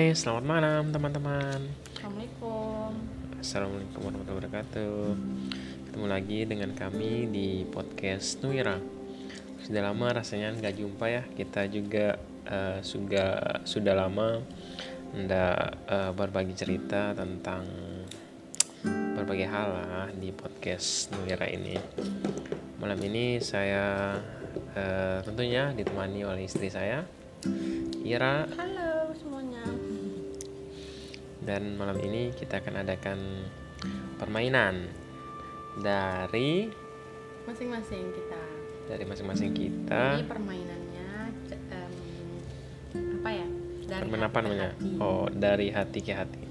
Hai, selamat malam teman-teman. Assalamualaikum. Assalamualaikum warahmatullahi wabarakatuh. Ketemu lagi dengan kami di podcast Nuira. Sudah lama rasanya nggak jumpa ya. Kita juga uh, sudah sudah lama ndak uh, berbagi cerita tentang berbagai hal lah di podcast Nuira ini. Malam ini saya uh, tentunya ditemani oleh istri saya, Ira. Halo. Dan malam ini kita akan adakan permainan dari Masing-masing kita. dari masing-masing kita. Ini permainannya em, apa ya? Dari Permainan apa namanya? Oh, dari hati ke hati.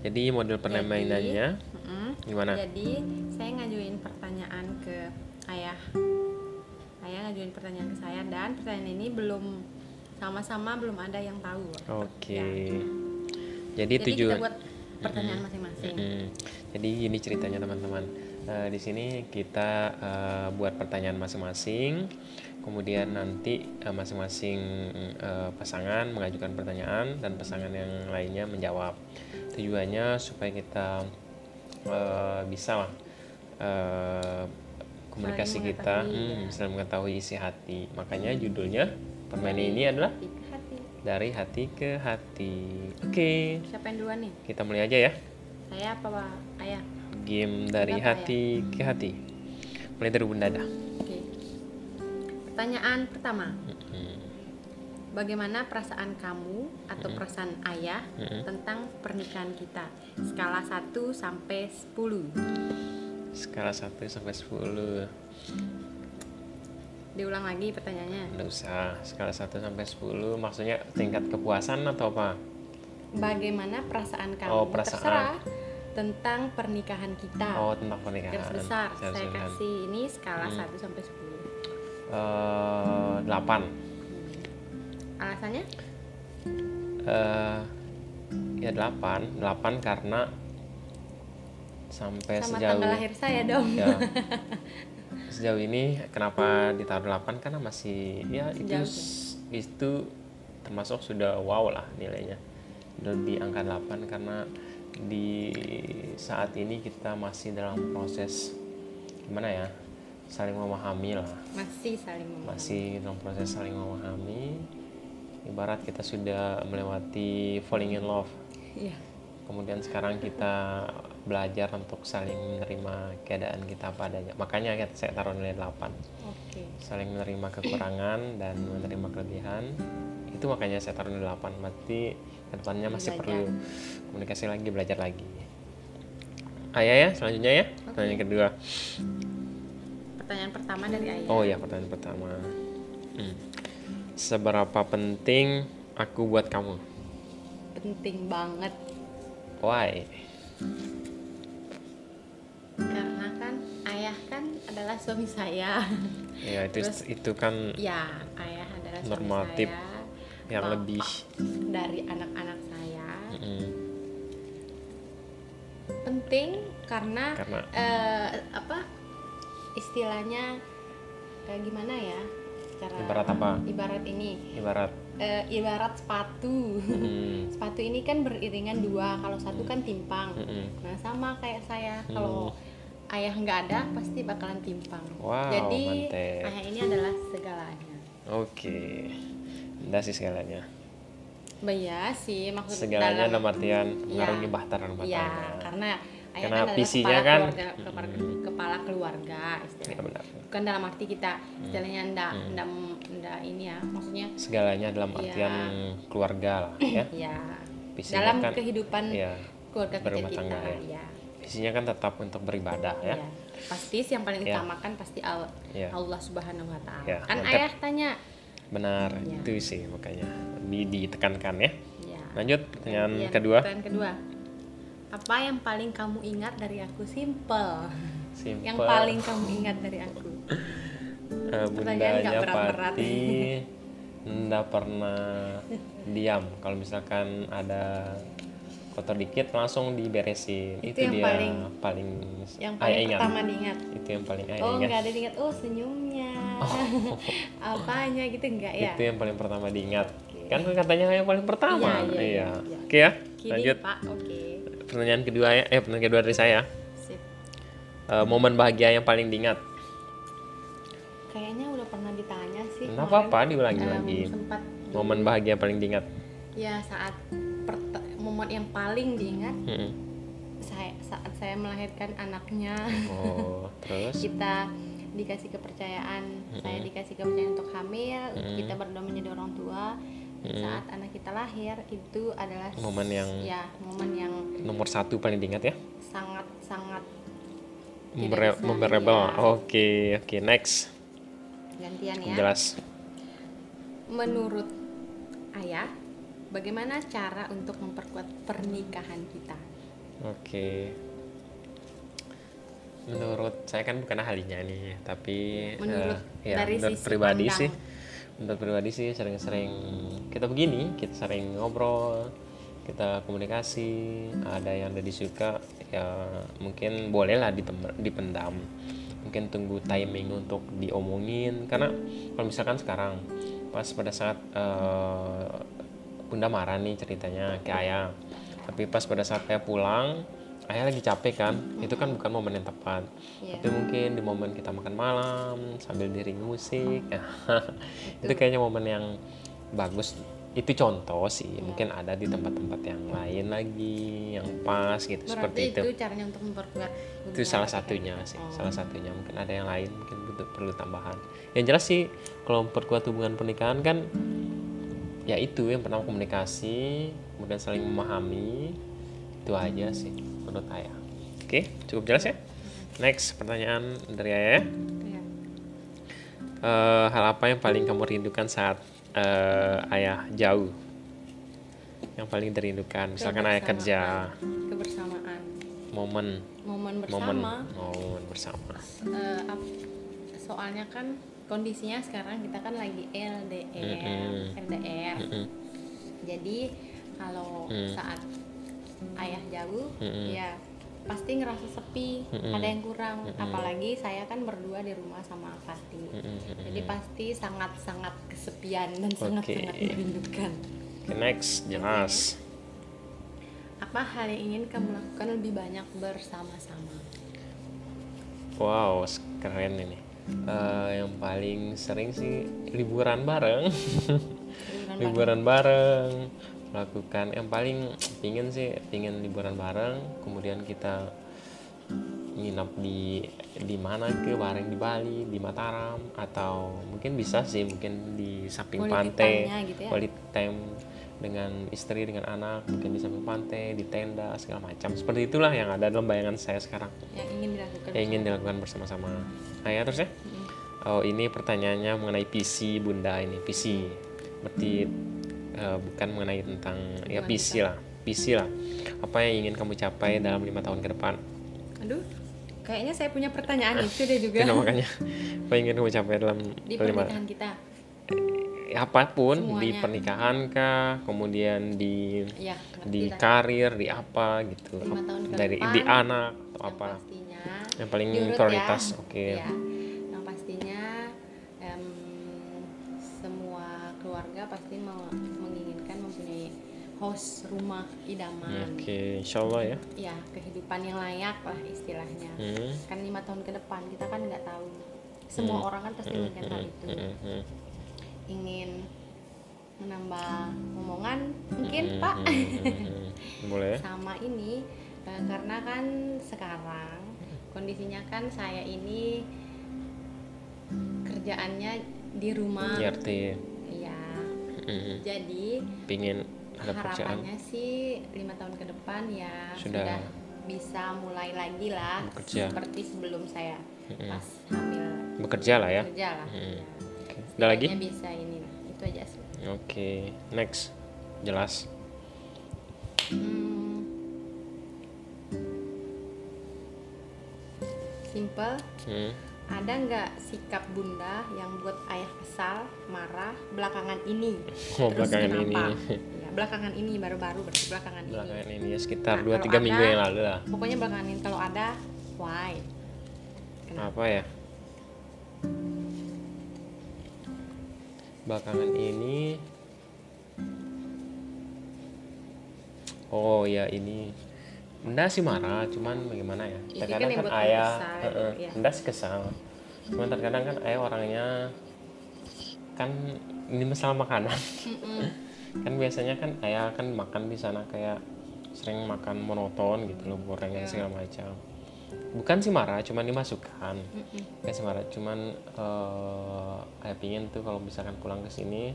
Jadi model permainannya Mm-mm. gimana? Jadi saya ngajuin pertanyaan ke ayah. Ayah ngajuin pertanyaan ke saya dan pertanyaan ini belum sama-sama belum ada yang tahu. Oke. Ya. Jadi Jadi tujuan kita buat pertanyaan masing-masing. Mm-mm. Jadi ini ceritanya teman-teman. Eh, di sini kita eh, buat pertanyaan masing-masing, kemudian nanti eh, masing-masing eh, pasangan mengajukan pertanyaan dan pasangan yang lainnya menjawab. Tujuannya supaya kita eh, bisa lah eh, komunikasi Saling kita, hmm, ya. saling mengetahui isi hati. Makanya judulnya permainan ini adalah. Dari hati ke hati. Oke, Siapa yang duluan nih? kita mulai aja ya Saya apa Pak? Ayah? game dari Berapa ya? hati ke hati mulai dari bunda dah Oke. Pertanyaan pertama. Mm-mm. Bagaimana perasaan kamu atau perasaan ayah Mm-mm. tentang pernikahan kita? Skala 1 sampai 10. skala 1 sampai 10 Diulang lagi pertanyaannya. nggak usah skala 1 sampai 10 maksudnya tingkat kepuasan atau apa Bagaimana perasaan kamu? Oh, perasaan. Terserah tentang pernikahan kita. oh tentang pernikahan Garis besar. Saya kasih ini skala Hmm. 1 sampai 10. Eh, 8 Alasannya? Eh, ya 8 8 karena sampai Sama sejauh tanggal lahir saya dong. ya sejauh ini kenapa ditaruh 8 karena masih ya itu Sejauh itu termasuk sudah wow lah nilainya. Di angka 8 karena di saat ini kita masih dalam proses gimana ya saling memahami lah. Masih saling memahami. masih dalam proses saling memahami. Ibarat kita sudah melewati falling in love. Iya. Kemudian sekarang kita belajar untuk saling menerima keadaan kita apa adanya. Makanya kita- saya taruh nilai 8 Oke. saling menerima kekurangan dan menerima kelebihan. Itu makanya saya taruh nilai 8 berarti ke depannya masih Belajar. perlu komunikasi lagi belajar lagi. Ayah ya selanjutnya ya. Pertanyaan kedua. Pertanyaan pertama dari ayah. oh ya pertanyaan pertama. Hmm. seberapa penting aku buat kamu? Penting banget why karena kan ayah kan adalah suami saya. ya itu Terus- itu kan ya, ayah adalah suami Normatif. saya. yang lebih dari anak-anak saya. Mm-mm. Penting karena, karena eh, apa istilahnya kayak gimana ya? Cara ibarat apa ibarat ini ibarat eh, ibarat sepatu. mm, sepatu ini kan beriringan dua, kalau satu kan timpang. mm-mm. Nah sama kayak saya Hmm. kalau ayah nggak ada pasti bakalan timpang. Wow, Jadi mantep. ayah ini adalah segalanya. oke Enggak sih segalanya Iya sih maksud segalanya dalam dalam artian mengarungi bahtar dalam Iya bahtarnya. karena ayah Karena kan visinya kepala kan- keluarga, kepala, Hmm. kepala keluarga ya istilahnya. benar Bukan dalam arti kita istilahnya ndak Hmm. ndak ndak ini ya maksudnya segalanya dalam Iya. artian keluarga lah ya ya visinya dalam kan kehidupan ya keluarga kita berumah kita tangga, ya. ya. visinya kan tetap untuk beribadah ya Iya. Pasti yang paling Ya. utamakan pasti Al- Ya. Allah Subhanahu wa taala. Ya, kan mantap. ayah tanya. benar Iya. itu sih makanya di ditekankan ya Ya. lanjut pertanyaan Iya, kedua Pertanyaan kedua. Apa yang paling kamu ingat dari aku? Simple. simple Yang paling kamu ingat dari aku. Nggak bundanya berat-berat. Pati nggak pernah diam kalau misalkan ada kotor dikit langsung diberesin itu, Itu yang dia paling- paling Yang ayah paling ingat pertama diingat. itu yang paling ayah Oh, nggak ada diingat. Oh, senyumnya. Apanya gitu enggak ya? itu yang paling pertama diingat Oke. kan katanya yang paling pertama Iya, iya, iya, iya. oke ya Kini lanjut Pak, oke. Pertanyaan kedua ya eh pertanyaan kedua dari saya Sip. Eh, momen bahagia yang paling diingat Kayaknya udah pernah ditanya sih. Nggak kemarin. apa-apa, diulangi Em, lagi. Sempat momen bahagia yang paling diingat ya saat momen yang paling diingat Mm-mm. saya saat saya melahirkan anaknya. oh terus kita dikasih kepercayaan saya dikasih kepercayaan untuk hamil untuk kita berdua menjadi orang tua saat anak kita lahir itu adalah Momen yang- ya momen yang nomor satu paling diingat ya? Sangat sangat memorable iya. oke oke next. Gantian ya. Jelas. Menurut ayah bagaimana cara untuk memperkuat pernikahan kita? Oke. Menurut saya kan bukan ahlinya nih tapi Menurut- eh, ya dari menurut sisi pribadi pandang. sih menurut pribadi sih sering-sering kita begini kita sering ngobrol kita komunikasi ada yang udah disuka ya mungkin bolehlah dipendam. Mungkin tunggu timing untuk diomongin karena kalau misalkan sekarang pas pada saat eh, bunda marah nih ceritanya ke ayah tapi pas pada saat ayah pulang ayah lagi capek kan? Itu kan bukan momen yang tepat. Iya. tapi mungkin di momen kita makan malam sambil diring musik. Itu kayaknya momen yang bagus. Itu contoh sih. Iya. mungkin ada di tempat-tempat yang lain lagi yang pas gitu. Seperti berarti itu. itu caranya untuk memperkuat itu salah pernikahan satunya kita. sih. Oh. salah satunya. Mungkin ada yang lain mungkin butuh perlu tambahan. Yang jelas sih kalau memperkuat hubungan pernikahan kan ya itu yang pertama komunikasi kemudian saling memahami itu aja sih menurut ayah oke cukup jelas ya next pertanyaan dari ayah ya. Iya. Eh, hal apa yang paling kamu rindukan saat eh, ayah jauh yang paling dirindukan misalkan ayah kerja Kebersamaan. momen momen momen bersama momen bersama eh, ap- soalnya kan kondisinya sekarang kita kan lagi LDR Mm-mm. LDR Mm-mm. jadi kalau Mm. saat ayah jauh Mm-mm. ya pasti ngerasa sepi Mm-mm. ada yang kurang. Apalagi saya kan berdua di rumah sama Mm-mm, mm-mm. jadi pasti sangat sangat kesepian dan sangat sangat Oke. merindukan. Oke, next jelas. Apa hal yang ingin kamu lakukan lebih banyak bersama-sama? Wow keren ini. Eh, yang paling sering sih liburan bareng. Liburan liburan bareng melakukan. Yang paling pingin sih pingin liburan bareng. Kemudian kita nginap di di mana ke? Bareng di Bali di Mataram atau mungkin bisa sih mungkin di samping pantai. gitu ya. quality time dengan istri dengan anak mungkin di samping pantai di tenda segala macam. Seperti itulah yang ada dalam bayangan saya sekarang. Yang ingin dilakukan yang ingin dilakukan bersama-sama. Nah ya terus ya? Oh ini pertanyaannya mengenai PC bunda. Ini PC berarti eh, bukan mengenai tentang ya PC lah PC lah. Apa yang ingin kamu capai dalam lima tahun ke depan? Aduh kayaknya saya punya pertanyaan itu deh juga. Itu makanya? Apa yang ingin kamu capai dalam di lima pernikahan kita. Ya, apa pun di Semuanya. pernikahan kah kemudian di ya di lah. karir di apa gitu. Lima tahun ke dari depan, di anak atau yang apa. pastinya yang paling diurut prioritas ya. oke. Ya, yang pastinya em, semua keluarga pasti mau host rumah idaman. Oke insyaallah ya. Ya kehidupan yang layak lah istilahnya. Hmm. kan lima tahun ke depan kita kan nggak tahu. Semua orang kan pasti menginginkan hal itu. Hmm, hmm. ingin menambah omongan mungkin Hmm, pak? hmm, hmm, hmm. boleh. Sama ini eh, karena kan sekarang kondisinya kan saya ini kerjaannya di rumah. IRT ya hmm. jadi pingin ada pekerjaan harapannya sih lima tahun ke depan ya Sudah. sudah, bisa mulai lagi lah Bekerja. seperti sebelum saya Mm-mm. pas hamil bekerja lah ya kerja lah Mm. ya. Oke. ada lagi bisa ini itu aja sih oke next jelas Hmm. Simple. hmm. Ada nggak sikap bunda yang buat ayah kesal, marah belakangan ini? oh Terus belakangan kenapa? ini belakangan ini baru-baru berarti belakangan, belakangan ini. ini ya sekitar Nah, 2-3 kalau minggu ada- yang lalu lah Pokoknya belakangan ini kalau ada, why? Kenapa? apa ya belakangan ini oh ya ini Bunda sih marah, cuman bagaimana ya? Terkadang kan kan, ayah, iya. Bunda sih kesal. Cuman terkadang kan ayah orangnya kan ini masalah makanan. Mm-mm. Kan biasanya kan ayah kan makan di sana kayak sering makan monoton gitu loh, gorengan Iya. segala macam. Bukan sih marah, cuman dimasukkan. Mm-mm. Bukan sih marah, cuman eh ayah pingin tuh kalau misalkan pulang ke sini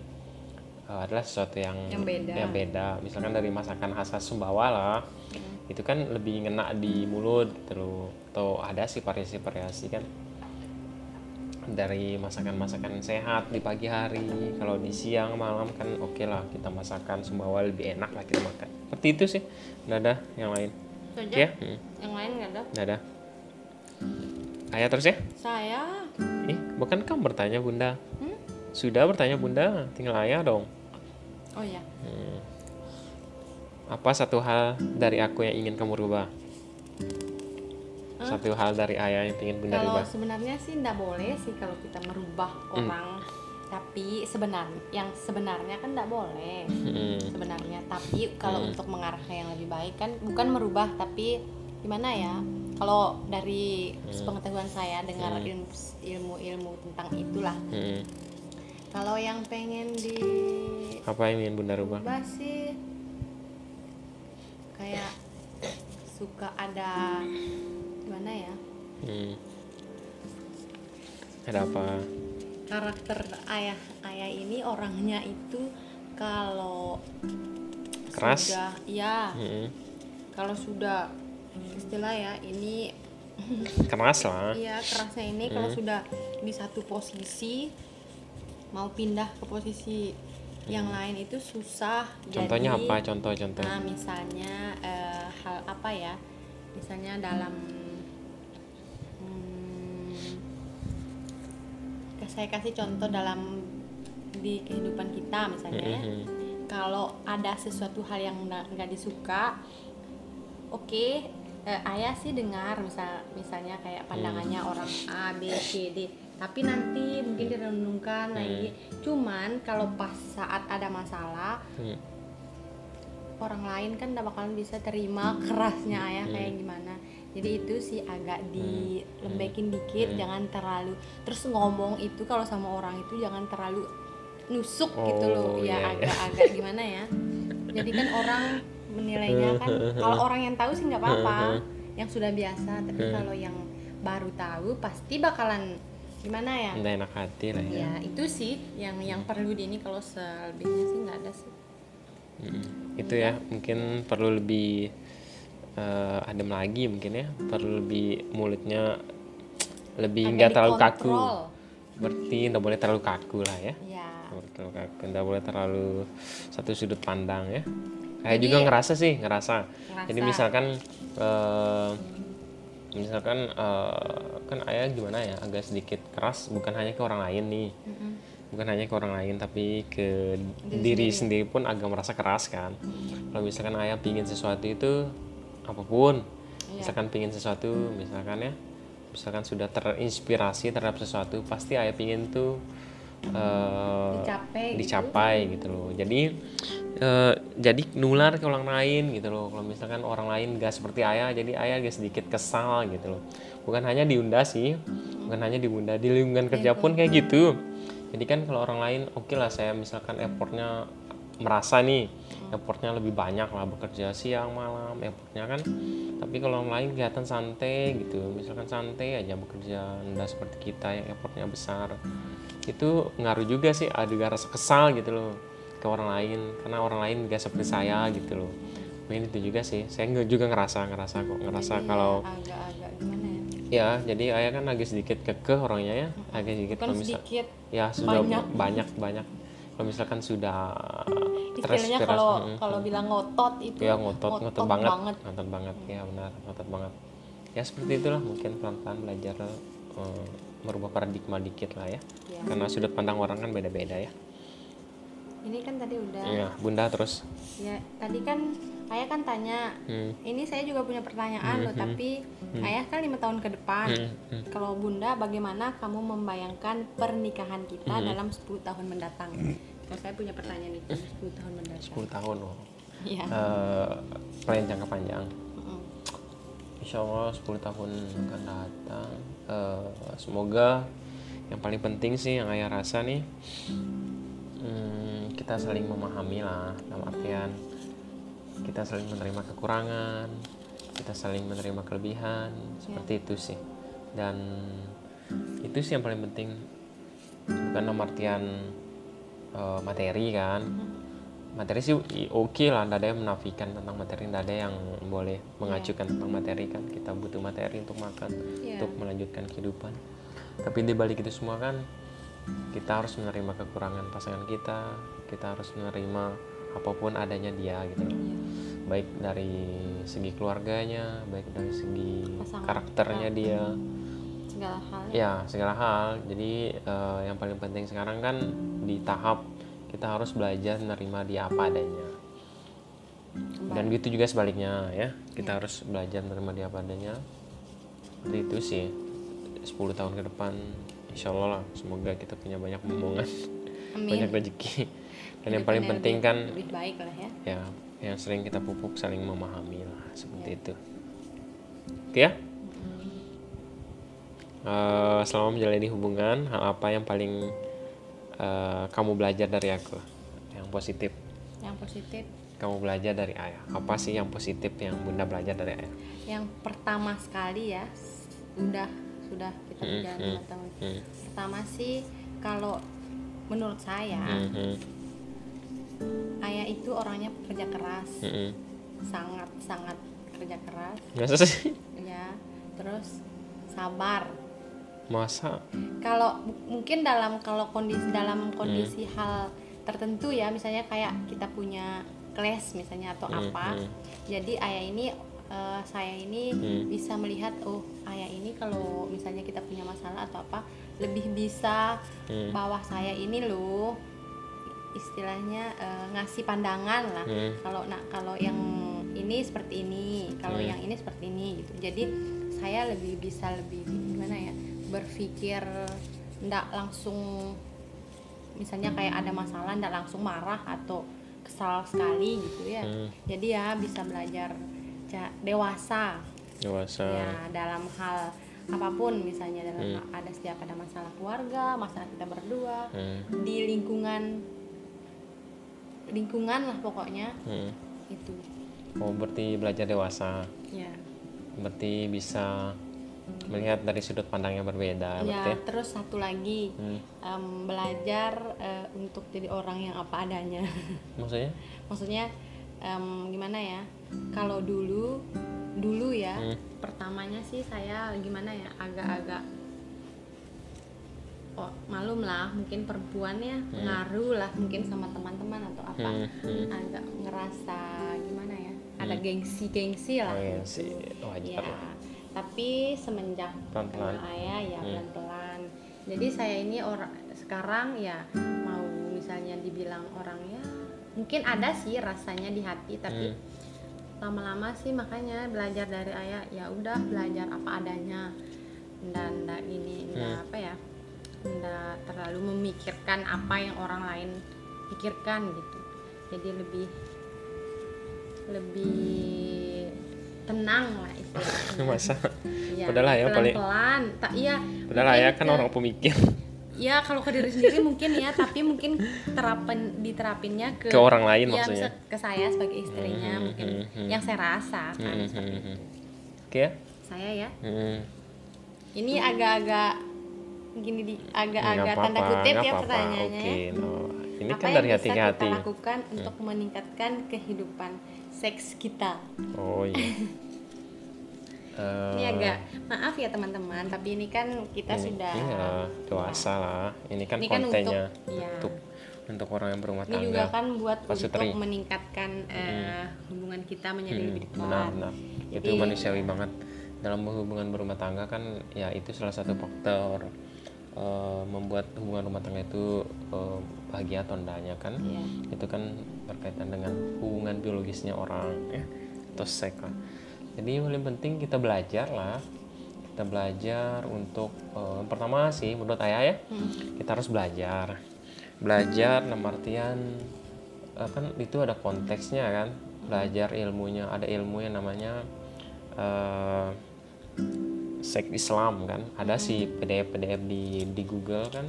eh, adalah sesuatu yang Yang beda. yang beda. Misalkan dari masakan khas Sumbawa lah itu kan lebih ngena di mulut gitu loh atau ada sih variasi-variasi kan dari masakan-masakan sehat di pagi hari kalau di siang malam kan oke lah kita masakan Sumbawa lebih enak lah kita makan. Seperti itu sih. Nggak ada yang lain. Aja? Ya? Hmm, yang lain nggak ada? Nggak ada ayah terus ya? Saya. Ih bukan kamu bertanya bunda. Hmm? sudah bertanya bunda. Tinggal ayah dong. Oh ya Hmm. Apa satu hal dari aku yang ingin kamu rubah? Satu hal dari ayah yang ingin bunda kalau rubah. sebenarnya sih nggak boleh sih kalau kita merubah Hmm. orang tapi sebenarnya yang sebenarnya kan nggak boleh Hmm. sebenarnya tapi kalau Hmm. untuk mengarah ke yang lebih baik kan bukan merubah tapi gimana ya kalau dari sepengetahuan saya dengar Hmm. ilmu ilmu ilmu tentang itulah Hmm. kalau yang pengen di Apa yang ingin bunda rubah? rubah sih kayak suka ada gimana ya Hmm. Ada apa? karakter ayah ayah ini orangnya itu kalau Keras? sudah ya Hmm. kalau sudah istilah ya ini Keras lah. iya kerasnya ini kalau Hmm. sudah di satu posisi mau pindah ke posisi yang lain itu susah Contohnya Jadi, apa? Contoh-contoh. nah misalnya eh, hal apa ya misalnya dalam hmm, saya kasih contoh dalam di kehidupan kita misalnya ya. Hmm. kalau ada sesuatu hal yang nggak disuka oke eh, ayah sih dengar misal misalnya kayak pandangannya orang A B C D. Tapi nanti mungkin direnungkan lagi. Cuman kalau pas saat ada masalah Hmm. orang lain kan nggak bakalan bisa terima kerasnya ayah kayak gimana jadi itu sih agak dilembekin dikit jangan terlalu terus ngomong itu kalau sama orang itu jangan terlalu nusuk gitu loh. Oh, ya iya, iya. agak-agak gimana ya. Jadi kan orang menilainya kan kalau orang yang tahu sih nggak apa-apa yang sudah biasa. Tapi kalau yang baru tahu pasti bakalan gimana ya? Nggak enak hati lah ya. ya itu sih yang yang perlu di ini kalau selebihnya sih nggak ada sih. Hmm. Itu ya mungkin perlu lebih eh, adem lagi mungkin ya. Perlu lebih mulutnya lebih nggak terlalu kaku. Berarti nggak boleh terlalu kaku lah ya. ya Nggak boleh terlalu kaku. Nggak boleh terlalu satu sudut pandang ya. Kayak Jadi- juga ngerasa sih ngerasa. Ngerasa. Jadi misalkan eh, misalkan eh, kan ayah gimana ya agak sedikit keras bukan hanya ke orang lain nih Mm-mm. bukan hanya ke orang lain tapi ke diri, sendiri pun agak merasa keras kan kalau misalkan ayah pingin sesuatu itu apa pun. Iya. misalkan pingin sesuatu misalkan ya misalkan sudah terinspirasi terhadap sesuatu pasti ayah pingin tuh eh, Dicapai gitu. dicapai gitu loh. Jadi eh, jadi nular ke orang lain gitu loh. Kalau misalkan orang lain gak seperti ayah jadi ayah agak sedikit kesal gitu loh. Bukan hanya di Unda sih bukan hanya di Unda di lingkungan kerja pun kayak gitu. Jadi kan kalau orang lain oke lah saya misalkan effortnya merasa nih effortnya lebih banyak lah bekerja siang malam effortnya kan. Tapi kalau orang lain kelihatan santai gitu. Misalkan santai aja bekerja enggak seperti kita yang effortnya besar. Itu ngaruh juga sih ada rasa kesal gitu loh ke orang lain. Karena orang lain gak seperti saya gitu loh. Mungkin itu juga sih. Saya juga ngerasa ngerasa kok ngerasa Jadi kalau agak-agak gimana ya? Ya jadi ayah kan agak sedikit kekeh orangnya ya. Agak sedikit bukan kalau misal sedikit ya sudah banyak. banyak banyak, kalau misalkan sudah istilahnya kalau mm, kalau bilang ngotot itu ya ngotot ngotot, banget, banget. ngotot banget ya benar ngotot banget. Ya seperti itulah mungkin pelan pelan belajar eh, merubah paradigma dikit lah ya. Ya. karena sudut pandang orang kan beda beda ya. Ini kan tadi udah Iya, bunda terus. Ya tadi kan ayah kan tanya Hmm. ini saya juga punya pertanyaan loh tapi ayah kan lima tahun ke depan Hmm, hmm. kalau bunda bagaimana kamu membayangkan pernikahan kita Hmm. dalam 10 tahun mendatang kalau saya punya pertanyaan itu 10 tahun mendatang 10 tahun loh Iya. eh, plan jangka panjang Mm-mm. Insya Allah 10 tahun akan datang Eh, semoga yang paling penting sih yang ayah rasa nih hmm, kita saling memahami lah dalam artian kita saling menerima kekurangan kita saling menerima kelebihan seperti itu sih. Dan itu sih yang paling penting. Bukan dalam artian eh, materi kan. Materi sih oke lah tidak ada yang menafikan tentang materi tidak ada yang boleh mengacukan tentang materi kan. Kita butuh materi untuk makan Iya. untuk melanjutkan kehidupan. Tapi di balik itu semua kan kita harus menerima kekurangan pasangan kita kita harus menerima apa pun adanya dia gitu. Loh Iya. Baik dari segi keluarganya baik dari segi Pasangan. karakternya kita. dia. Segala hal ya. Segala hal. Jadi eh, yang paling penting sekarang kan di tahap kita harus belajar menerima dia apa adanya. Dan gitu juga sebaliknya ya. Kita harus belajar menerima dia apa adanya. Seperti itu sih. 10 tahun ke depan insya Allah lah semoga kita punya banyak omongan. Banyak rezeki. Dan yang Hidup paling ini penting kan lebih baik lah ya. Ya yang sering kita pupuk saling memahami lah seperti itu. Oke ya? Eh, selama menjalani hubungan hal apa yang paling eh, kamu belajar dari aku? Yang positif. Yang positif? Kamu belajar dari ayah. Apa sih yang positif yang bunda belajar dari ayah? Yang pertama sekali ya udah sudah kita Hmm, berjalan hmm, lima tahun. hmm. pertama sih kalau menurut saya Mhm, ayah itu orangnya kerja keras. Sangat sangat kerja keras. Masa sih? Ya terus sabar. Masa? Kalau mu- mungkin dalam kalau kondisi dalam kondisi hal tertentu ya misalnya kayak kita punya kelas misalnya atau Hmm, apa hmm. jadi ayah ini eh, saya ini Hmm. bisa melihat oh ayah ini kalau misalnya kita punya masalah atau apa lebih bisa Hmm. bawah saya ini loh istilahnya eh, ngasih pandangan lah Hmm. kalau nah kalau yang ini seperti ini kalau Hmm. yang ini seperti ini gitu jadi saya lebih bisa lebih gimana ya berpikir ndak langsung misalnya kayak ada masalah ndak langsung marah atau kesal sekali gitu ya Hmm. jadi ya bisa belajar dewasa dewasa ya dalam hal apa pun misalnya dalam Hmm. ada setiap ada masalah keluarga masalah kita berdua Hmm, di lingkungan lingkungan lah pokoknya. Hmm. itu oh berarti belajar dewasa. Ya berarti bisa melihat dari sudut pandang yang berbeda berarti ya? terus satu lagi Hmm. em, belajar eh, untuk jadi orang yang apa adanya. Maksudnya? Maksudnya em, gimana ya? Kalau dulu dulu ya Hmm. pertamanya sih saya gimana ya agak-agak oh malum lah mungkin perempuan ya pengaruh lah mungkin sama teman-teman atau apa Hmm, hmm. agak ngerasa gimana ya ada gengsi-gengsi lah oh iya gitu. wajar Ya, lah tapi semenjak kenal ayah ya Hmm. pelan-pelan. Jadi saya ini orang sekarang ya mau misalnya dibilang orangnya mungkin ada sih rasanya di hati tapi Hmm. lama-lama sih makanya belajar dari ayah ya udah belajar apa adanya dan ndak ini ndak Hmm. apa ya ndak terlalu memikirkan apa yang orang lain pikirkan gitu jadi lebih lebih tenang lah istilahnya masa Iya, Padahal ya paling- pelan-pelan tak iya mungkin ayah kan ke- orang pemikir ya kalau ke diri sendiri mungkin ya tapi mungkin terapan diterapinnya ke Ke orang lain ya, maksudnya? ke saya sebagai istrinya Hmm, mungkin hmm, hmm. yang saya rasa kan Hmm, hmm, itu. hmm. oke ya saya ya Hmm. ini agak-agak gini di agak-agak Nggak tanda kutip ya pertanyaannya Oke, ya no. Ini apa kan yang dari bisa hati ke kita hati. Hmm. lakukan untuk meningkatkan kehidupan seks kita Oh iya. Eh, ini agak maaf ya teman-teman tapi ini kan kita ini- sudah Iya, dewasa lah. Ini kan Ini kan kontennya untuk- iya. untuk untuk orang yang berumah ini juga tangga. kan buat Pasutri. untuk meningkatkan eh, hubungan kita menjadi Hmm, lebih dekat benar-benar. Itu Jadi- manusiawi banget. Dalam hubungan berumah tangga kan ya itu salah satu faktor eh, membuat hubungan rumah tangga itu eh, bahagia atau enggaknya kan. Iya. Itu kan berkaitan dengan hubungan biologisnya orang ya atau seks lah. Jadi yang paling penting kita belajar lah. Kita belajar untuk eh, pertama sih menurut ayah ya Hmm. kita harus belajar belajar dalam artian kan itu ada konteksnya kan belajar ilmunya ada ilmu yang namanya uh, seks Islam kan. Ada sih PDF PDF di di Google kan.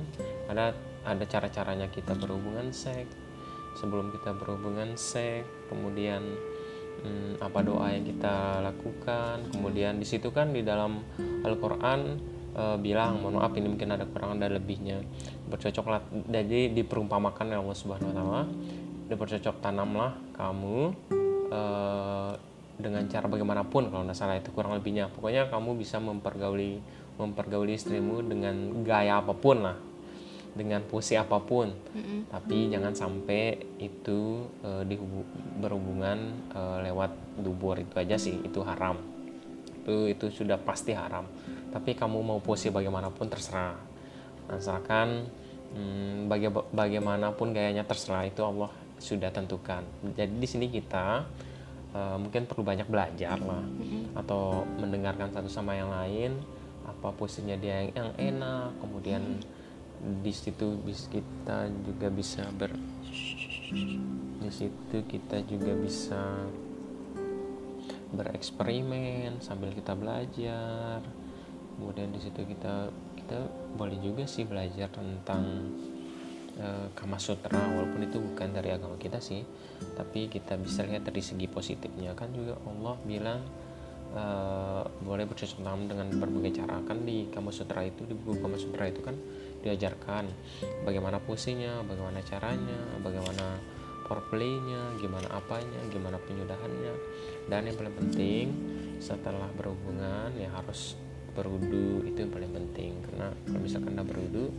Ada ada cara caranya kita berhubungan seks sebelum kita berhubungan seks kemudian hmm, apa doa yang kita lakukan. Kemudian di situ kan di dalam Al-Quran e, bilang mohon maaf ini mungkin ada kurang ada lebihnya. Bercocoklah jadi diperumpamakan oleh Allah Subhanahu Wa Taala. Dipercocok tanamlah kamu e, dengan cara bagaimanapun kalau nggak salah itu kurang lebihnya. Pokoknya kamu bisa mempergauli mempergauli istrimu dengan gaya apa pun lah dengan posisi apa pun. Mm-mm. tapi jangan sampai itu e, dihubu- berhubungan e, lewat dubur. Itu aja sih itu haram. Itu itu sudah pasti haram. Tapi kamu mau posisi bagaimanapun terserah. Asalkan hmm, baga- bagaimanapun gayanya terserah. Itu Allah sudah tentukan. Jadi di sini kita e, mungkin perlu banyak belajar lah. Atau mendengarkan satu sama yang lain apa posisinya dia yang, yang enak kemudian di situ bis kita juga bisa ber di situ kita juga bisa bereksperimen sambil kita belajar. Kemudian di situ kita kita boleh juga sih belajar tentang eh, Kama Sutra walaupun itu bukan dari agama kita sih tapi kita bisa lihat dari segi positifnya. Kan juga Allah bilang eh, boleh bercocok tanam dengan berbagai cara. Kan di Kama Sutra itu di buku Kama Sutra itu kan diajarkan bagaimana posisinya bagaimana caranya bagaimana foreplaynya gimana apanya gimana penyudahannya. Dan yang paling penting setelah berhubungan ya harus berwudu. Itu yang paling penting. Karena kalau misalkan anda berwudu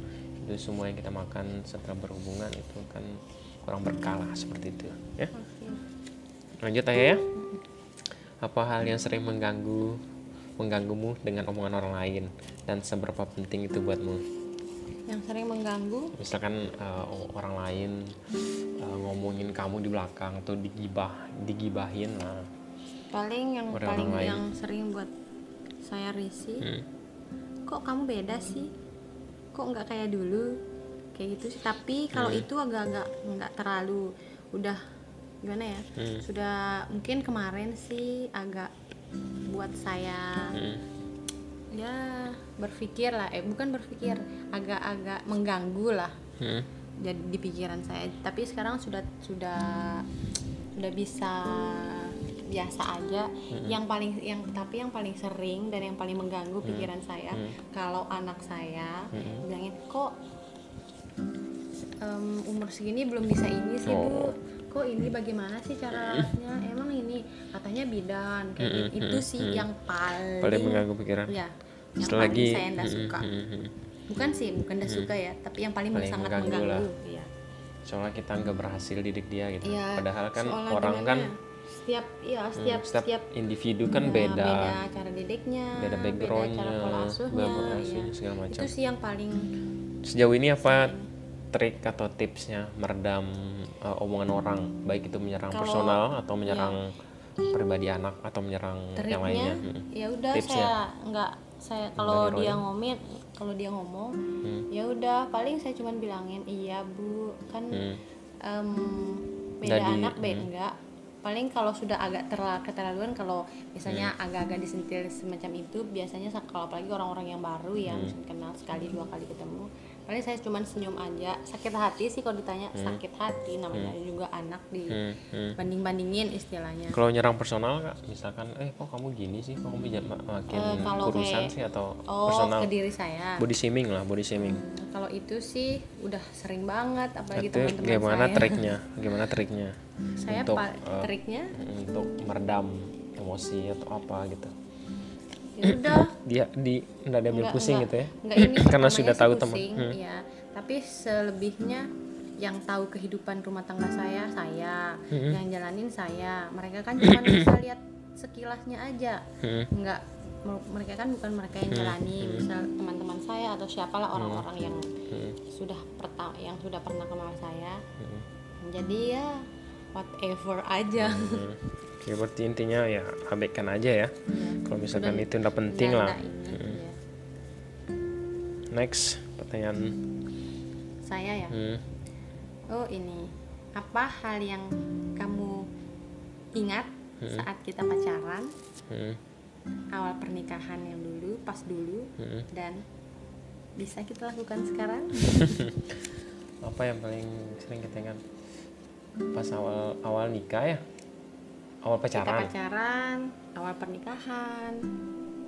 itu semua yang kita makan setelah berhubungan itu kan kurang berkala seperti itu ya. Lanjut ayah ya. Apa hal yang sering mengganggu mengganggumu dengan omongan orang lain? Dan seberapa penting itu buatmu? Yang sering mengganggu? Misalkan uh, orang lain uh, ngomongin kamu di belakang atau digibah digibahin lah paling yang Orang paling yang sering buat saya risih Hmm. kok kamu beda sih kok nggak kayak dulu kayak gitu sih tapi kalau Hmm. itu agak-agak nggak terlalu udah gimana ya Hmm. sudah mungkin kemarin sih agak buat saya Hmm. ya berpikir lah eh bukan berpikir agak-agak mengganggu lah Hmm. jadi di pikiran saya tapi sekarang sudah sudah sudah bisa biasa aja. Yang paling yang tapi yang paling sering dan yang paling mengganggu pikiran saya kalau anak saya bilangin kok em, umur segini belum bisa ini sih bu. Oh. kok ini bagaimana sih caranya emang ini katanya bidan. Kayak Mm-mm, gitu itu sih mm-mm. yang paling paling mengganggu pikiran. Ya yang Selagi- paling saya nggak Mm-mm, suka. bukan sih bukan nggak suka ya tapi yang paling, Paling sangat mengganggu mengganggu, lah. Iya. soalnya kita nggak berhasil didik dia gitu. Iya, padahal kan orang kan ya, setiap ya setiap hmm, setiap, setiap individu kan ya, beda cara didiknya beda backgroundnya cara pola asuhnya, pola iya. asuhnya, segala macam itu sih yang paling sejauh ini apa trik atau tipsnya meredam uh, omongan orang baik itu menyerang Kalau- personal atau menyerang pribadi anak atau menyerang yang lainnya triknya Hmm. ya udah Tipsnya? saya nggak saya kalau Dari dia ngomit kalau dia ngomong Hmm. ya udah paling saya cuman bilangin iya bu kan Hmm. em, beda Jadi, anak beda hmm. enggak paling kalau sudah agak terlalu keterlaluan kalau misalnya agak-agak disentil semacam itu biasanya sa- kalau apalagi orang-orang yang baru ya Hmm. kenal sekali dua kali ketemu paling saya cuman senyum aja. Sakit hati sih kalau ditanya sakit hati namanya juga anak di Hmm, hmm. banding bandingin istilahnya. Kalau nyerang personal kak, misalkan, eh kok kamu gini sih, kok kamu jam- makin Eh, kalau kurusan kayak- sih? Atau oh personal? ke diri saya. Body shaming lah, body shaming. Nah, kalau itu sih udah sering banget apalagi teman-teman gimana saya. triknya? Gimana triknya saya untuk triknya untuk meredam emosi atau apa gitu? ya udah Dia di nggak diambil Nggak- pusing nggak- gitu ya? nggak ini Karena sudah tahu teman. Hmm. ya tapi selebihnya yang tahu kehidupan rumah tangga saya saya Hmm. yang jalanin saya mereka kan cuma bisa lihat sekilasnya aja Hmm. nggak mer- mereka kan bukan mereka yang jalani misal teman-teman saya atau siapalah orang-orang yang Hmm. sudah pertama yang sudah pernah kenal saya Hmm. jadi ya whatever aja Hmm. Ya berarti intinya ya abaikan aja ya. Kalau misalkan itu nggak penting lah. ini, ya. Next pertanyaan. saya ya Hmm. Oh ini apa hal yang kamu ingat saat kita pacaran Hmm, awal pernikahan yang dulu pas dulu hmm. dan bisa kita lakukan sekarang apa yang paling sering kita ingat pas awal awal nikah ya? Awal kita pacaran pacaran awal pernikahan.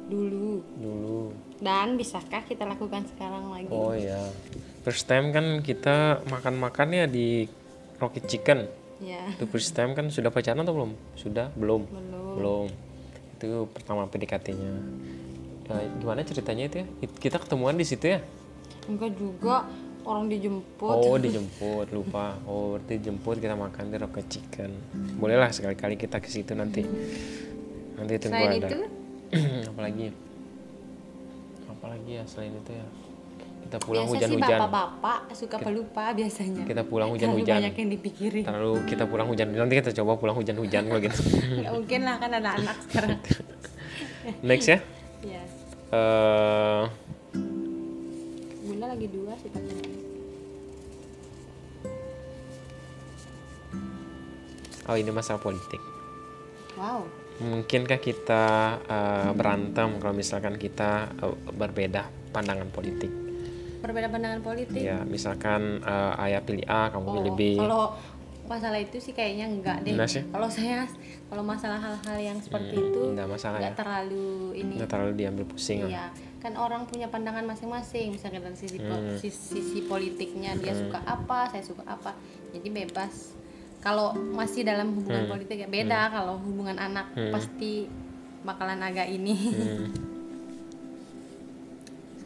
Dulu. Dulu. Dan bisakah kita lakukan sekarang lagi? Oh ya first time kan kita makan makannya di Rocket Chicken. Ya itu first time kan sudah pacaran atau belum? Sudah? Belum. Belum. Belum. Itu pertama PDKT-nya. Eh, gimana ceritanya itu ya? It- kita ketemuan di situ ya? Enggak juga orang dijemput. Oh dijemput lupa. Oh berarti jemput kita makan di Rocket Chicken. Bolehlah sekali-kali kita ke situ nanti. Nanti tunggu selain ada. itu? Apalagi? Apalagi ya selain itu ya. Kita pulang hujan-hujan. bapak-bapak suka pelupa biasanya. kita pulang Terlalu hujan-hujan. banyak yang dipikirin. Terlalu kita pulang hujan. Nanti kita coba pulang hujan-hujan kalau gitu. Nggak mungkin lah kan ada anak sekarang. Next ya? Ya eh bunda lagi dua sih tapi oh ini masalah politik. Wow. Mungkinkah kita eh, berantem kalau misalkan kita eh, berbeda pandangan politik? Berbeda pandangan politik? Ya misalkan eh, ayah pilih A kamu Oh, pilih B. kalau masalah itu sih kayaknya enggak deh. Enggak sih? kalau saya kalau masalah hal-hal yang seperti Hmm, itu enggak masalah enggak ya. terlalu ini. Nggak terlalu diambil pusing lah. Iya, kan orang punya pandangan masing-masing. Misalnya dari sisi Hmm. sisi, sisi politiknya dia suka apa, saya suka apa. Jadi bebas. Kalau masih dalam hubungan Hmm. politik ya beda. Kalau hubungan anak Hmm. pasti bakalan agak ini. Hmm,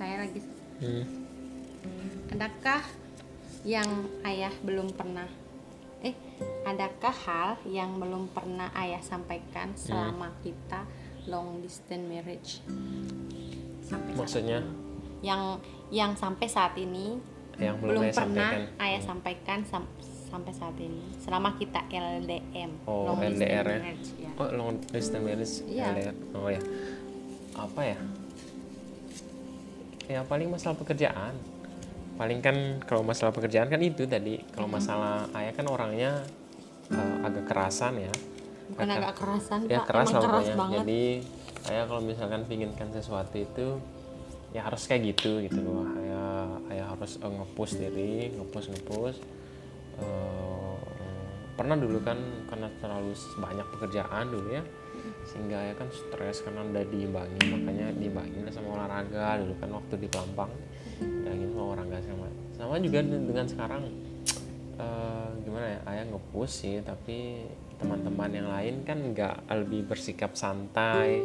saya lagi hmm. adakah yang ayah belum pernah eh adakah hal yang belum pernah ayah sampaikan selama kita long distance marriage sampai maksudnya? yang yang sampai saat ini yang belum, belum pernah sampaikan. ayah sampaikan sam- sampai saat ini selama kita LDM Oh, long LDR ya. marriage, ya. oh long distance marriage Iya. LDR. oh ya. Apa ya? Ya paling masalah pekerjaan. Paling kan kalau masalah pekerjaan kan itu tadi. Kalau masalah ayah kan orangnya eh, agak kerasan ya. Bukan Agak- agak kerasan ya pak. keras emang keras banget. Jadi ayah kalau misalkan pinginkan sesuatu itu ya harus kayak gitu gitu loh. Ayah ayah harus eh, ngepush diri ngepush ngepush. Eh, pernah dulu kan karena terlalu banyak pekerjaan dulu ya sehingga ya kan stres karena udah diimbangi makanya diimbangin sama olahraga dulu kan waktu di Pelampang diimbangin sama olahraga sama sama juga de- dengan sekarang. Eh, gimana ya ayah ngepush sih tapi teman-teman yang lain kan nggak lebih bersikap santai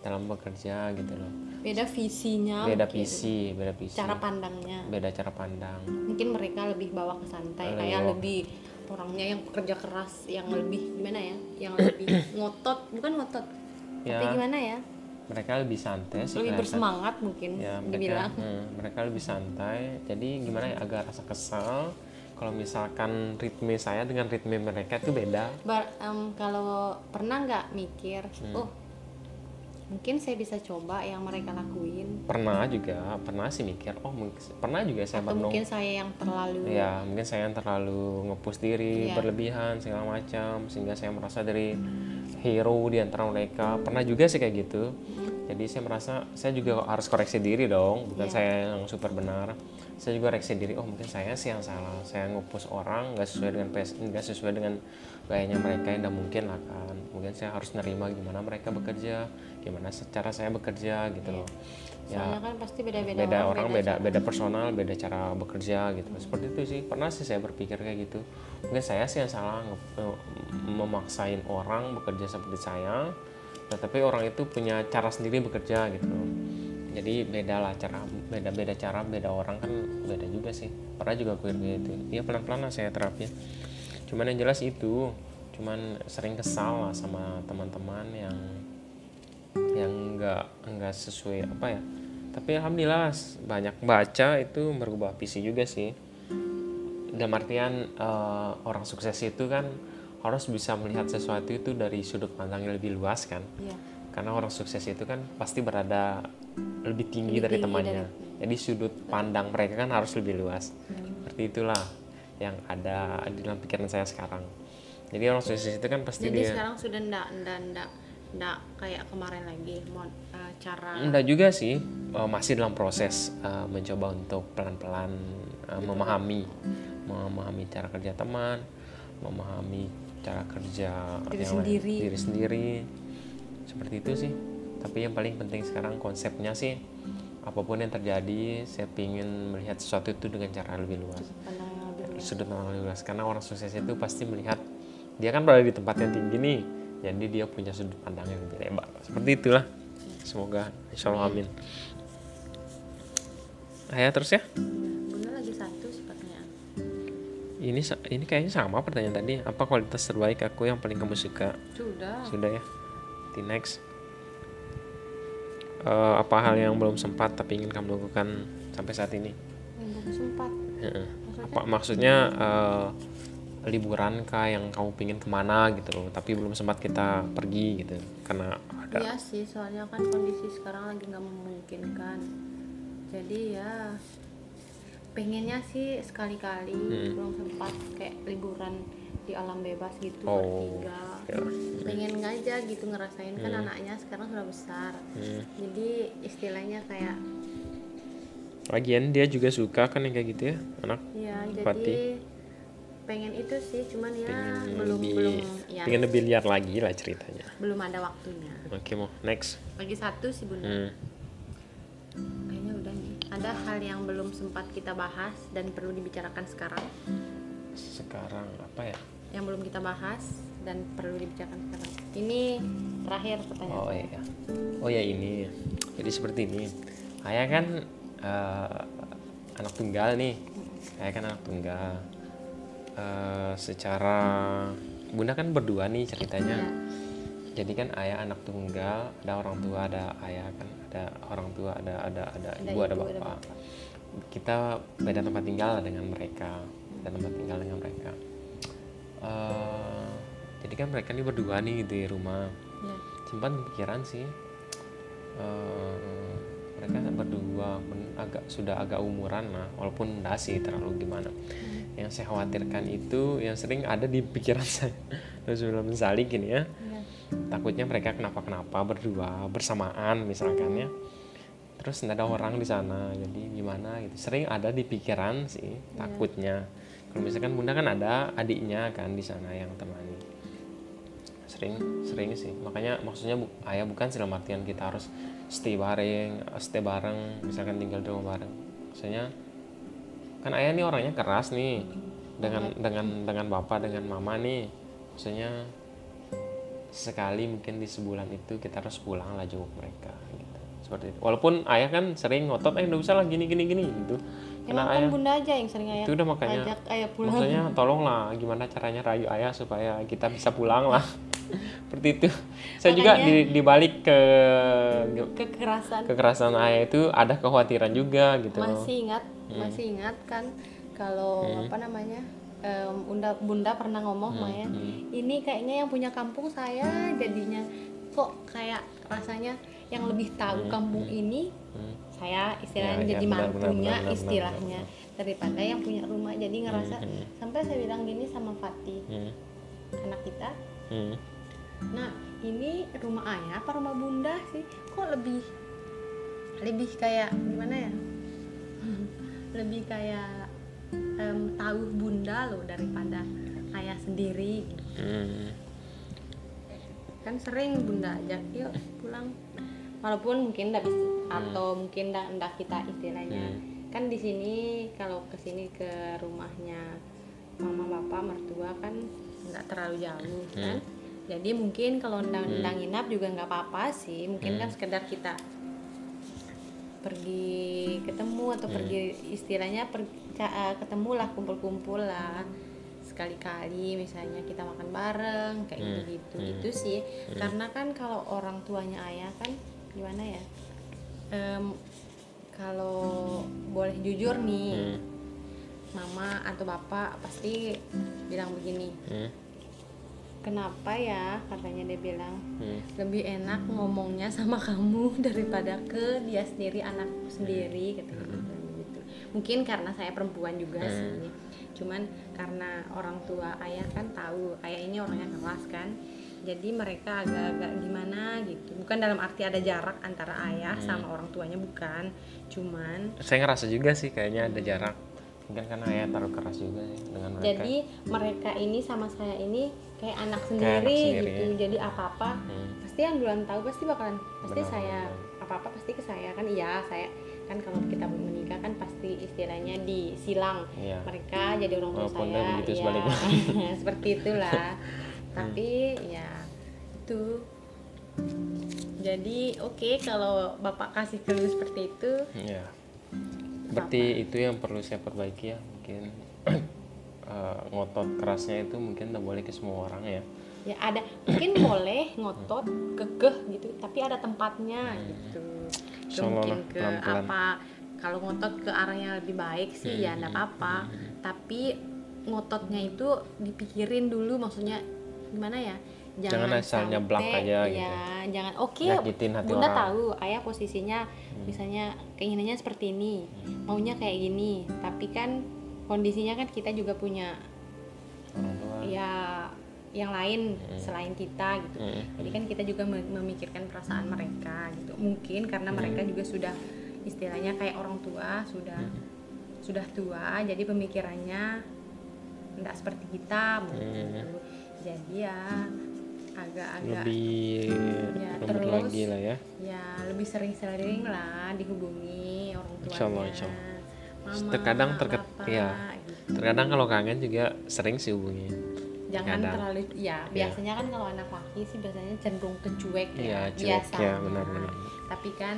dalam bekerja gitu loh. Beda visinya beda mungkin. visi beda visi. Cara pandangnya. Beda cara pandang. Mungkin mereka lebih bawa ke santai Lebih kayak lebih orangnya yang pekerja keras yang lebih gimana ya? Yang lebih ngotot bukan ngotot tapi Ya. gimana ya? Mereka lebih santai sih lebih bersemangat mungkin ya mereka dibilang. hmm, mereka lebih santai. Jadi gimana ya agak rasa kesal kalau misalkan ritme saya dengan ritme mereka itu beda. Bar- em, kalau pernah nggak mikir Hmm. oh mungkin saya bisa coba yang mereka lakuin. Pernah juga pernah sih mikir oh mungkin pernah juga saya atau mungkin saya yang terlalu ya mungkin saya yang terlalu ngepush diri Iya. berlebihan segala macam sehingga saya merasa dari hero di antara mereka. Pernah juga sih kayak gitu. Jadi saya merasa saya juga harus koreksi diri dong bukan Iya. saya yang super benar. Saya juga koreksi diri oh mungkin saya sih yang salah. Saya ngepush orang nggak sesuai dengan PS nggak sesuai dengan gayanya mereka yang mungkin lah kan. Mungkin saya harus nerima gimana mereka bekerja gimana secara saya bekerja gitu loh. Ya soalnya kan pasti beda-beda beda orang beda cara. beda personal beda cara bekerja gitu. Seperti itu sih pernah sih saya berpikir kayak gitu. Mungkin saya sih yang salah memaksain orang bekerja seperti saya tetapi orang itu punya cara sendiri bekerja gitu jadi beda lah cara beda beda cara beda orang kan beda juga sih. Pernah juga gue kayak gitu. Ya pelan pelan lah saya terapnya cuman yang jelas itu cuman sering kesal lah sama teman-teman yang yang nggak nggak sesuai apa ya. Tapi alhamdulillah banyak baca itu merubah visi juga sih. Dalam artian eh, orang sukses itu kan harus bisa melihat sesuatu itu dari sudut pandang yang lebih luas kan. Iya. karena orang sukses itu kan pasti berada lebih tinggi Lebih dari tinggi temannya. jadi sudut pandang mereka kan harus lebih luas. Hmm. seperti itulah yang ada di dalam pikiran saya sekarang. Jadi orang sukses itu kan pasti jadi dia sekarang sudah ndak ndak ndak ndak kayak kemarin lagi mau eh, cara enggak juga sih. Eh, masih dalam proses eh, mencoba untuk pelan-pelan eh, memahami memahami cara kerja teman memahami cara kerja Diri yang lain- sendiri. diri sendiri. Seperti itu sih. Tapi yang paling penting sekarang konsepnya sih apa pun yang terjadi saya ingin melihat sesuatu itu dengan cara lebih luas. Lebih sudut pandang lebih luas. Karena orang sukses itu pasti melihat dia kan berada di tempat yang tinggi nih jadi dia punya sudut pandang yang lebih lebar. Seperti itulah. Semoga insya Allah amin. Ayah terus ya? Bunda lagi satu sih pertanyaan. Ini ini kayaknya sama pertanyaan tadi. Apa kualitas terbaik aku yang paling kamu suka? Sudah. Sudah ya? Di next. Eh, apa hal yang belum sempat tapi ingin kamu lakukan sampai saat ini? Yang belum sempat. Heeh. maksudnya? Apa maksudnya eh, liburan kah yang kamu pingin ke mana gitu tapi belum sempat kita pergi gitu karena ada iya sih soalnya kan kondisi sekarang lagi nggak memungkinkan jadi ya pengennya sih sekali-kali Hmm. belum sempat kayak liburan di alam bebas gitu Oh, bertiga ya. pengen aja gitu ngerasain kan anaknya sekarang sudah besar Hmm. jadi istilahnya kayak lagian dia juga suka kan yang kayak gitu ya anak ya jadi. Pengen itu sih cuman ya pengen belum lebih belum ya. pengen lebih liar lagi lah ceritanya. Belum ada waktunya. Oke mau next. Lagi satu sih bunda. Hmm. kayaknya udah nih. Ada hal yang belum sempat kita bahas dan perlu dibicarakan sekarang? Sekarang apa ya? Yang belum kita bahas dan perlu dibicarakan sekarang. Ini terakhir pertanyaan oh saya. iya. Oh ya ini. Jadi seperti ini. Ayah kan eh, anak tunggal nih. Ayah kan anak tunggal Eh, secara bunda kan berdua nih ceritanya. Iya. jadi kan ayah anak tunggal ada orang tua ada ayah kan ada orang tua ada ada ada, Ada ibu ada ibu, ada bapak. kita beda tempat tinggal dengan mereka beda tempat tinggal dengan mereka. Eh, jadi kan mereka ini berdua nih di rumah. Ya. simpan pikiran sih Eh, mereka kan berdua agak sudah agak umuran lah walaupun enggak sih terlalu gimana yang saya khawatirkan itu yang sering ada di pikiran saya. Sebelum mensalik gini ya. Ya. takutnya mereka kenapa-kenapa berdua bersamaan misalkan ya. Terus nggak ada orang di sana jadi gimana gitu. Sering ada di pikiran sih takutnya. Kalau misalkan bunda kan ada adiknya kan di sana yang temani. Sering sering sih. Makanya maksudnya bu- ayah bukan dalam artian kita harus stay bareng stay bareng misalkan tinggal di rumah bareng. Maksudnya kan ayah nih orangnya keras nih. Dengan dengan dengan bapak dengan mama nih. Maksudnya sekali mungkin di sebulan itu kita harus pulang lah jenguk mereka gitu. Seperti itu. Walaupun ayah kan sering ngotot eh nggak usah lah gini gini gini gitu. Karena Emang kan ayah bunda aja yang sering ayah itu udah makanya. ajak ayah pulang. Maksudnya tolonglah gimana caranya rayu ayah supaya kita bisa pulang lah. Seperti itu. Saya juga Makanya- di, dibalik ke kekerasan. kekerasan ayah itu ada kekhawatiran juga gitu. Masih ingat Hmm. masih ingat kan kalau apa namanya em, bunda bunda pernah ngomong Hmm, Maya ini kayaknya yang punya kampung saya jadinya kok kayak rasanya yang lebih tahu kampung ini Hmm. saya istilahnya Ya, ya, jadi benar, benar, mantunya benar, benar, istilahnya daripada yang punya rumah. Jadi ngerasa Hmm, sampai saya bilang gini sama Fatih Hmm, anak kita hmm, Nah, ini rumah ayah apa rumah bunda sih? Kok lebih lebih kayak gimana ya? Lebih kayak em, tahu bunda loh daripada ayah sendiri. hmm. Kan sering bunda ajak, yuk pulang. Walaupun mungkin nggak bisa atau mungkin nggak kita istilahnya. Kan di sini kalau ke sini ke rumahnya mama bapak mertua kan nggak terlalu jauh kan. Jadi mungkin kalau ndang, ndang nginap juga nggak apa-apa sih. Mungkin kan sekedar kita pergi ketemu atau pergi istilahnya per, eh, ketemu lah kumpul-kumpul lah sekali-kali misalnya kita makan bareng kayak gitu gitu gitu sih. karena kan kalau orang tuanya ayah kan gimana ya Em, kalau boleh jujur nih mama atau bapak pasti bilang begini Hmm. Kenapa ya? Katanya dia bilang Hmm. lebih enak ngomongnya sama kamu daripada ke dia sendiri anak sendiri katanya gitu. mungkin karena saya perempuan juga sih. Cuman karena orang tua ayah kan tahu ayah ini orangnya keras kan. Jadi mereka agak-agak gimana gitu. Bukan dalam arti ada jarak antara ayah Hmm. sama orang tuanya bukan. Cuman saya ngerasa juga sih kayaknya ada jarak. Mungkin karena ayah taruh keras juga sih dengan mereka. Jadi mereka ini sama saya ini kayak anak anak sendiri, sendiri, gitu. ya. jadi apa-apa Hmm. pasti yang duluan tahu pasti bakalan pasti Benar, saya apa-apa pasti ke saya kan iya saya kan kalau kita menikah kan pasti istilahnya disilang Iya. mereka jadi orang tua Walaupun saya. begitu ya seperti itulah. Tapi ya itu. Jadi oke kalau bapak kasih clue seperti itu. Iya. Berarti itu yang perlu saya perbaiki ya mungkin eh, ngotot kerasnya itu mungkin tak boleh ke semua orang ya. ya ada mungkin boleh ngotot kekeh gitu tapi ada tempatnya gitu Ke Insya Allah mungkin ke pelan-pelan. apa kalau ngotot ke arah yang lebih baik sih ya enggak apa-apa tapi ngototnya itu dipikirin dulu maksudnya gimana ya Jangan asal nyeblak aja gitu. ya jangan oke Nyakitin hati bunda orang. Hmm. tahu ayah posisinya misalnya keinginannya seperti ini maunya kayak gini tapi kan kondisinya kan kita juga punya tua. ya yang lain selain kita gitu Hmm. jadi kan kita juga me- memikirkan perasaan mereka gitu mungkin karena mereka juga sudah istilahnya kayak orang tua sudah sudah tua jadi pemikirannya tidak seperti kita gitu jadi ya agak-agak Lebih Ya, terus- lagi lah ya. ya lebih sering-sering lah dihubungi orang tuanya Insya Allah, insya Allah. Mama, Terkadang terke- Bapak, iya. gitu. Terkadang kalau kangen juga sering sih hubungi. jangan Kadang. terlalu ya biasanya kan kalau anak laki sih biasanya cenderung ke cuek Iya, ya cuek biasanya. ya, benar-benar. tapi kan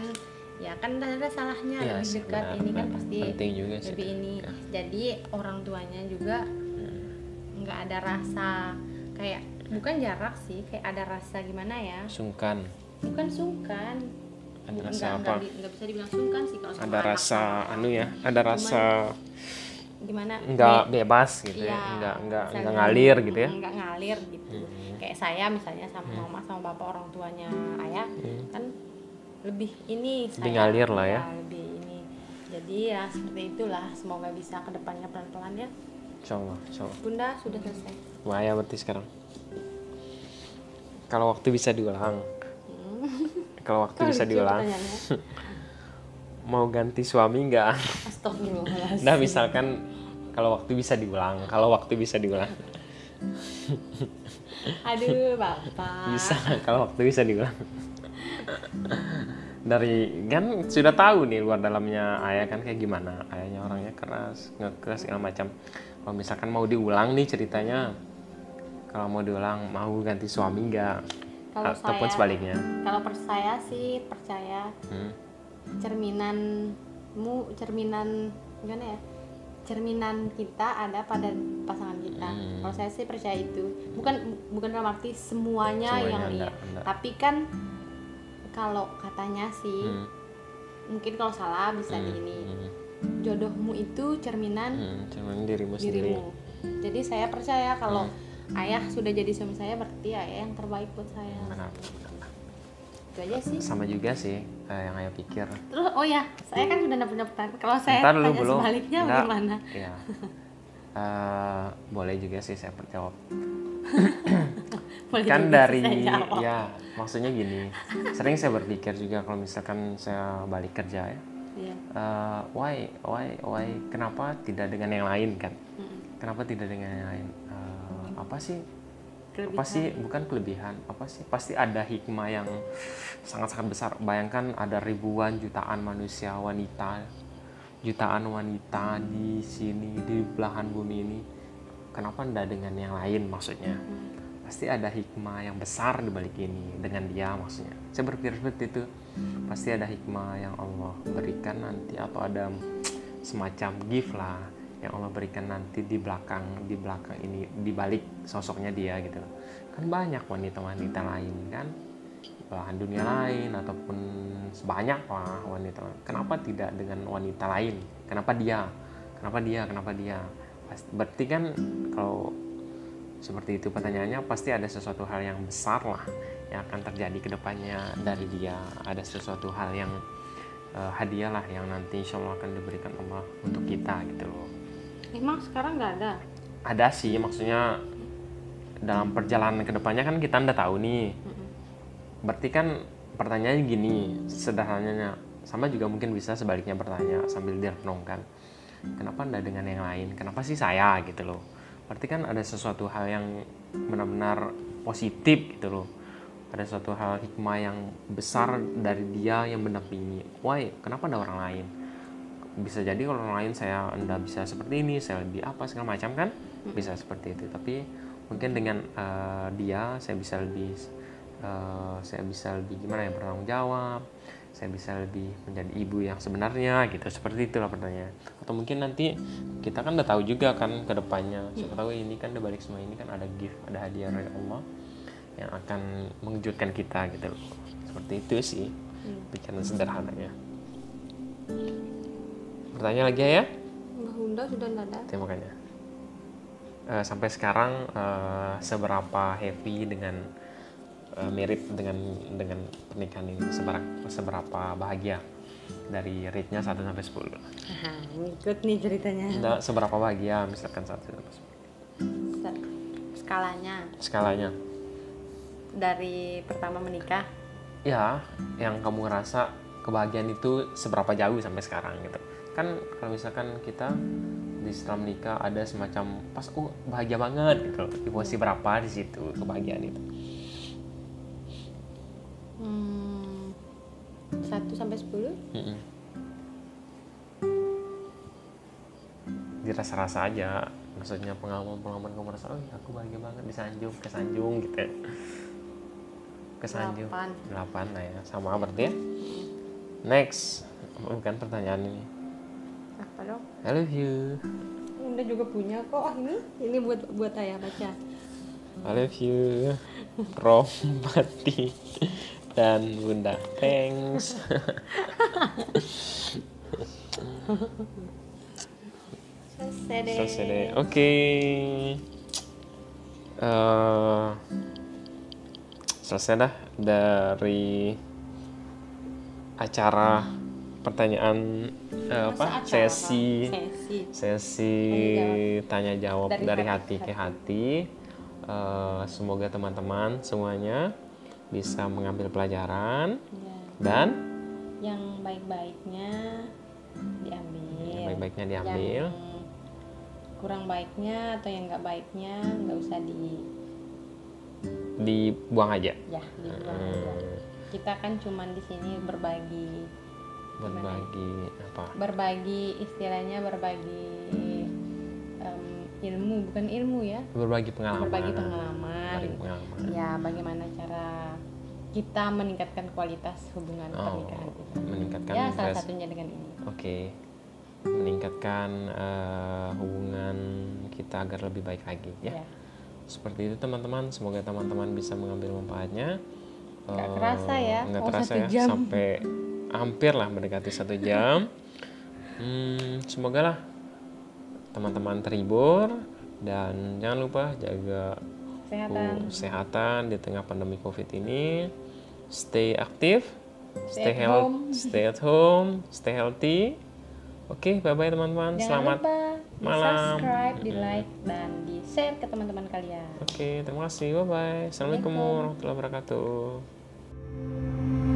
ya kan ada salahnya Iya, lebih dekat benar, ini kan benar. pasti penting juga sih. lebih ini Ya. jadi orang tuanya juga Hmm. nggak ada rasa kayak bukan jarak sih kayak ada rasa gimana ya Sungkan. bukan sungkan Ada rasa apa? nggak bisa dibilang sungkan sih kalau sama Ada anak rasa anu ya, ada rasa gimana nggak Be- bebas gitu ya, Iya, nggak nggak nggak ngalir gitu ya. mm, nggak ngalir gitu Hmm. kayak saya misalnya sama mama sama bapak orang tuanya ayah kan lebih ini Hmm. Lebih saya, ngalir lah ya. lebih ini jadi ya seperti itulah semoga bisa ke depannya pelan pelan ya insya Allah. bunda sudah selesai Wah ya berarti sekarang. Kalau waktu bisa diulang, kalau waktu bisa diulang, mau ganti suami nggak? Nah misalkan kalau waktu bisa diulang, kalau waktu bisa diulang, aduh bapak bisa kalau waktu bisa diulang. Dari kan sudah tahu nih luar dalamnya ayah kan kayak gimana, ayahnya orangnya keras, ngekeras segala macam. Kalau misalkan mau diulang nih ceritanya, kalau mau diulang mau ganti suami nggak? Kalau Ataupun saya- sebaliknya? kalau percaya sih percaya Hmm. cerminanmu cerminan gimana ya cerminan kita ada pada pasangan kita Hmm. kalau saya sih percaya itu bukan bukan dalam arti semuanya, Semuanya yang enggak, iya enggak. tapi kan kalau katanya sih Hmm. mungkin kalau salah bisa Hmm. di ini Hmm. jodohmu itu cerminan Hmm, cuman dirimu sendiri. dirimu jadi saya percaya kalau Hmm. Ayah sudah jadi suami saya berarti ayah yang terbaik buat saya Benar, benar. itu aja sih Sama juga sih kayak yang ayah pikir. terus oh ya saya kan sudah punya pertanyaan kalau saya Ntar lu tanya belum. sebaliknya Enggak. bagaimana Iya. Eh, boleh juga sih saya jawab. Boleh kan dari ya maksudnya gini. Sering saya berpikir juga kalau misalkan saya balik kerja ya. Iya. eh, why why why kenapa tidak dengan yang lain kan? Mm-mm. Kenapa tidak dengan yang lain? Apa sih? Kelebihan. apa sih? Bukan kelebihan. Apa sih? Pasti ada hikmah yang sangat-sangat besar. Bayangkan ada ribuan jutaan manusia wanita jutaan wanita di sini di belahan bumi ini. Kenapa tidak dengan yang lain maksudnya? Pasti ada hikmah yang besar di balik ini dengan dia maksudnya. Saya berpikir seperti itu. Pasti ada hikmah yang Allah berikan nanti atau ada semacam gift lah yang Allah berikan nanti di belakang di belakang ini di balik sosoknya dia gitu loh. kan banyak wanita-wanita lain kan. Belahan dunia lain ataupun sebanyak lah wanita kenapa tidak dengan wanita lain? Kenapa dia? Kenapa dia? Kenapa dia? Pas- berarti kan kalau seperti itu pertanyaannya pasti ada sesuatu hal yang besar lah yang akan terjadi ke depannya dari dia. Ada sesuatu hal yang eh, hadiah lah yang nanti insya Allah akan diberikan Allah untuk kita gitu loh emang sekarang nggak ada? Ada sih maksudnya dalam perjalanan ke depannya kan kita udah tahu nih. Berarti kan pertanyaannya gini sederhananya. Sama juga mungkin bisa sebaliknya bertanya sambil direnungkan kenapa anda dengan yang lain? Kenapa sih saya gitu loh? Berarti kan ada sesuatu hal yang benar-benar positif gitu loh. Ada suatu hal hikmah yang besar dari dia yang mendampingi. Why? Kenapa ada orang lain bisa jadi kalau orang lain saya anda bisa seperti ini saya lebih apa segala macam kan? Bisa seperti itu. Tapi mungkin dengan uh, dia saya bisa lebih uh, saya bisa lebih gimana ya bertanggung jawab saya bisa lebih menjadi ibu yang sebenarnya gitu. Seperti itulah pertanyaan. Atau mungkin nanti kita kan udah tahu juga kan ke depannya. Siapa tahu ini kan balik semua ini kan ada gift ada hadiah dari Allah yang akan mengejutkan kita gitu. Loh seperti itu sih bicara sederhananya pertanyaan lagi ya Mbak Hunda sudah nggak ada. Itu makanya Eh, sampai sekarang eh, seberapa happy dengan uh, mirip dengan dengan pernikahan ini? Seberapa seberapa bahagia dari rate-nya 1 sampai 10 Aha, ngikut nih ceritanya. Nggak, seberapa bahagia misalkan 1 sampai 10 Sa- skalanya. Skalanya. Dari pertama menikah? Ya yang kamu ngerasa kebahagiaan itu seberapa jauh sampai sekarang gitu kan kalau misalkan kita di setelah menikah ada semacam pas oh bahagia banget gitu. Di posisi berapa di situ kebahagiaan itu? Hmm, 1 sampai 10 Mm-mm. dirasa-rasa aja. Maksudnya pengalaman-pengalaman kamu merasa oh iya, aku bahagia banget. Disanjung kesanjung gitu ya. kesanjung. Delapan. delapan lah ya. Sama berarti ya. Next. Bukan pertanyaan ini apa dong I love you. Bunda juga punya kok. Ah, ini? Ini buat buat ayah baca. I love you. Rom Pati dan Bunda thanks. Selesai deh. Selesai deh. Oke. Eh, selesai dah dari acara pertanyaan eh, apa sesi sesi sesi tanya jawab Dari dari, hati hati, ke hati. Eh, semoga teman-teman semuanya bisa mengambil pelajaran ya. dan yang baik-baiknya diambil yang baik-baiknya diambil. yang kurang baiknya atau yang nggak baiknya nggak usah di dibuang aja. ya dibuang aja Hmm, kita kan cuman di sini berbagi berbagi apa? berbagi istilahnya berbagi em, ilmu bukan ilmu ya Berbagi pengalaman. berbagi pengalaman Berbagi pengalaman. ya bagaimana cara kita meningkatkan kualitas hubungan Oh, pernikahan kita meningkatkan ya salah satunya dengan ini Oke. Meningkatkan eh, hubungan kita agar lebih baik lagi ya. ya Seperti itu teman-teman, semoga teman-teman bisa mengambil manfaatnya. Nggak Eh, kerasa ya, nggak mau terasa ya, jam. sampai hampir lah mendekati satu jam. Hmm, semoga lah teman-teman terhibur dan jangan lupa jaga kesehatan kesehatan di tengah pandemi covid ini. Stay aktif, Stay stay, health, home. stay at home, stay healthy. Oke, bye bye teman-teman. Selamat lupa di malam. subscribe di like dan di share ke teman-teman kalian Oke, terima kasih. Bye bye. Assalamualaikum warahmatullahi wabarakatuh.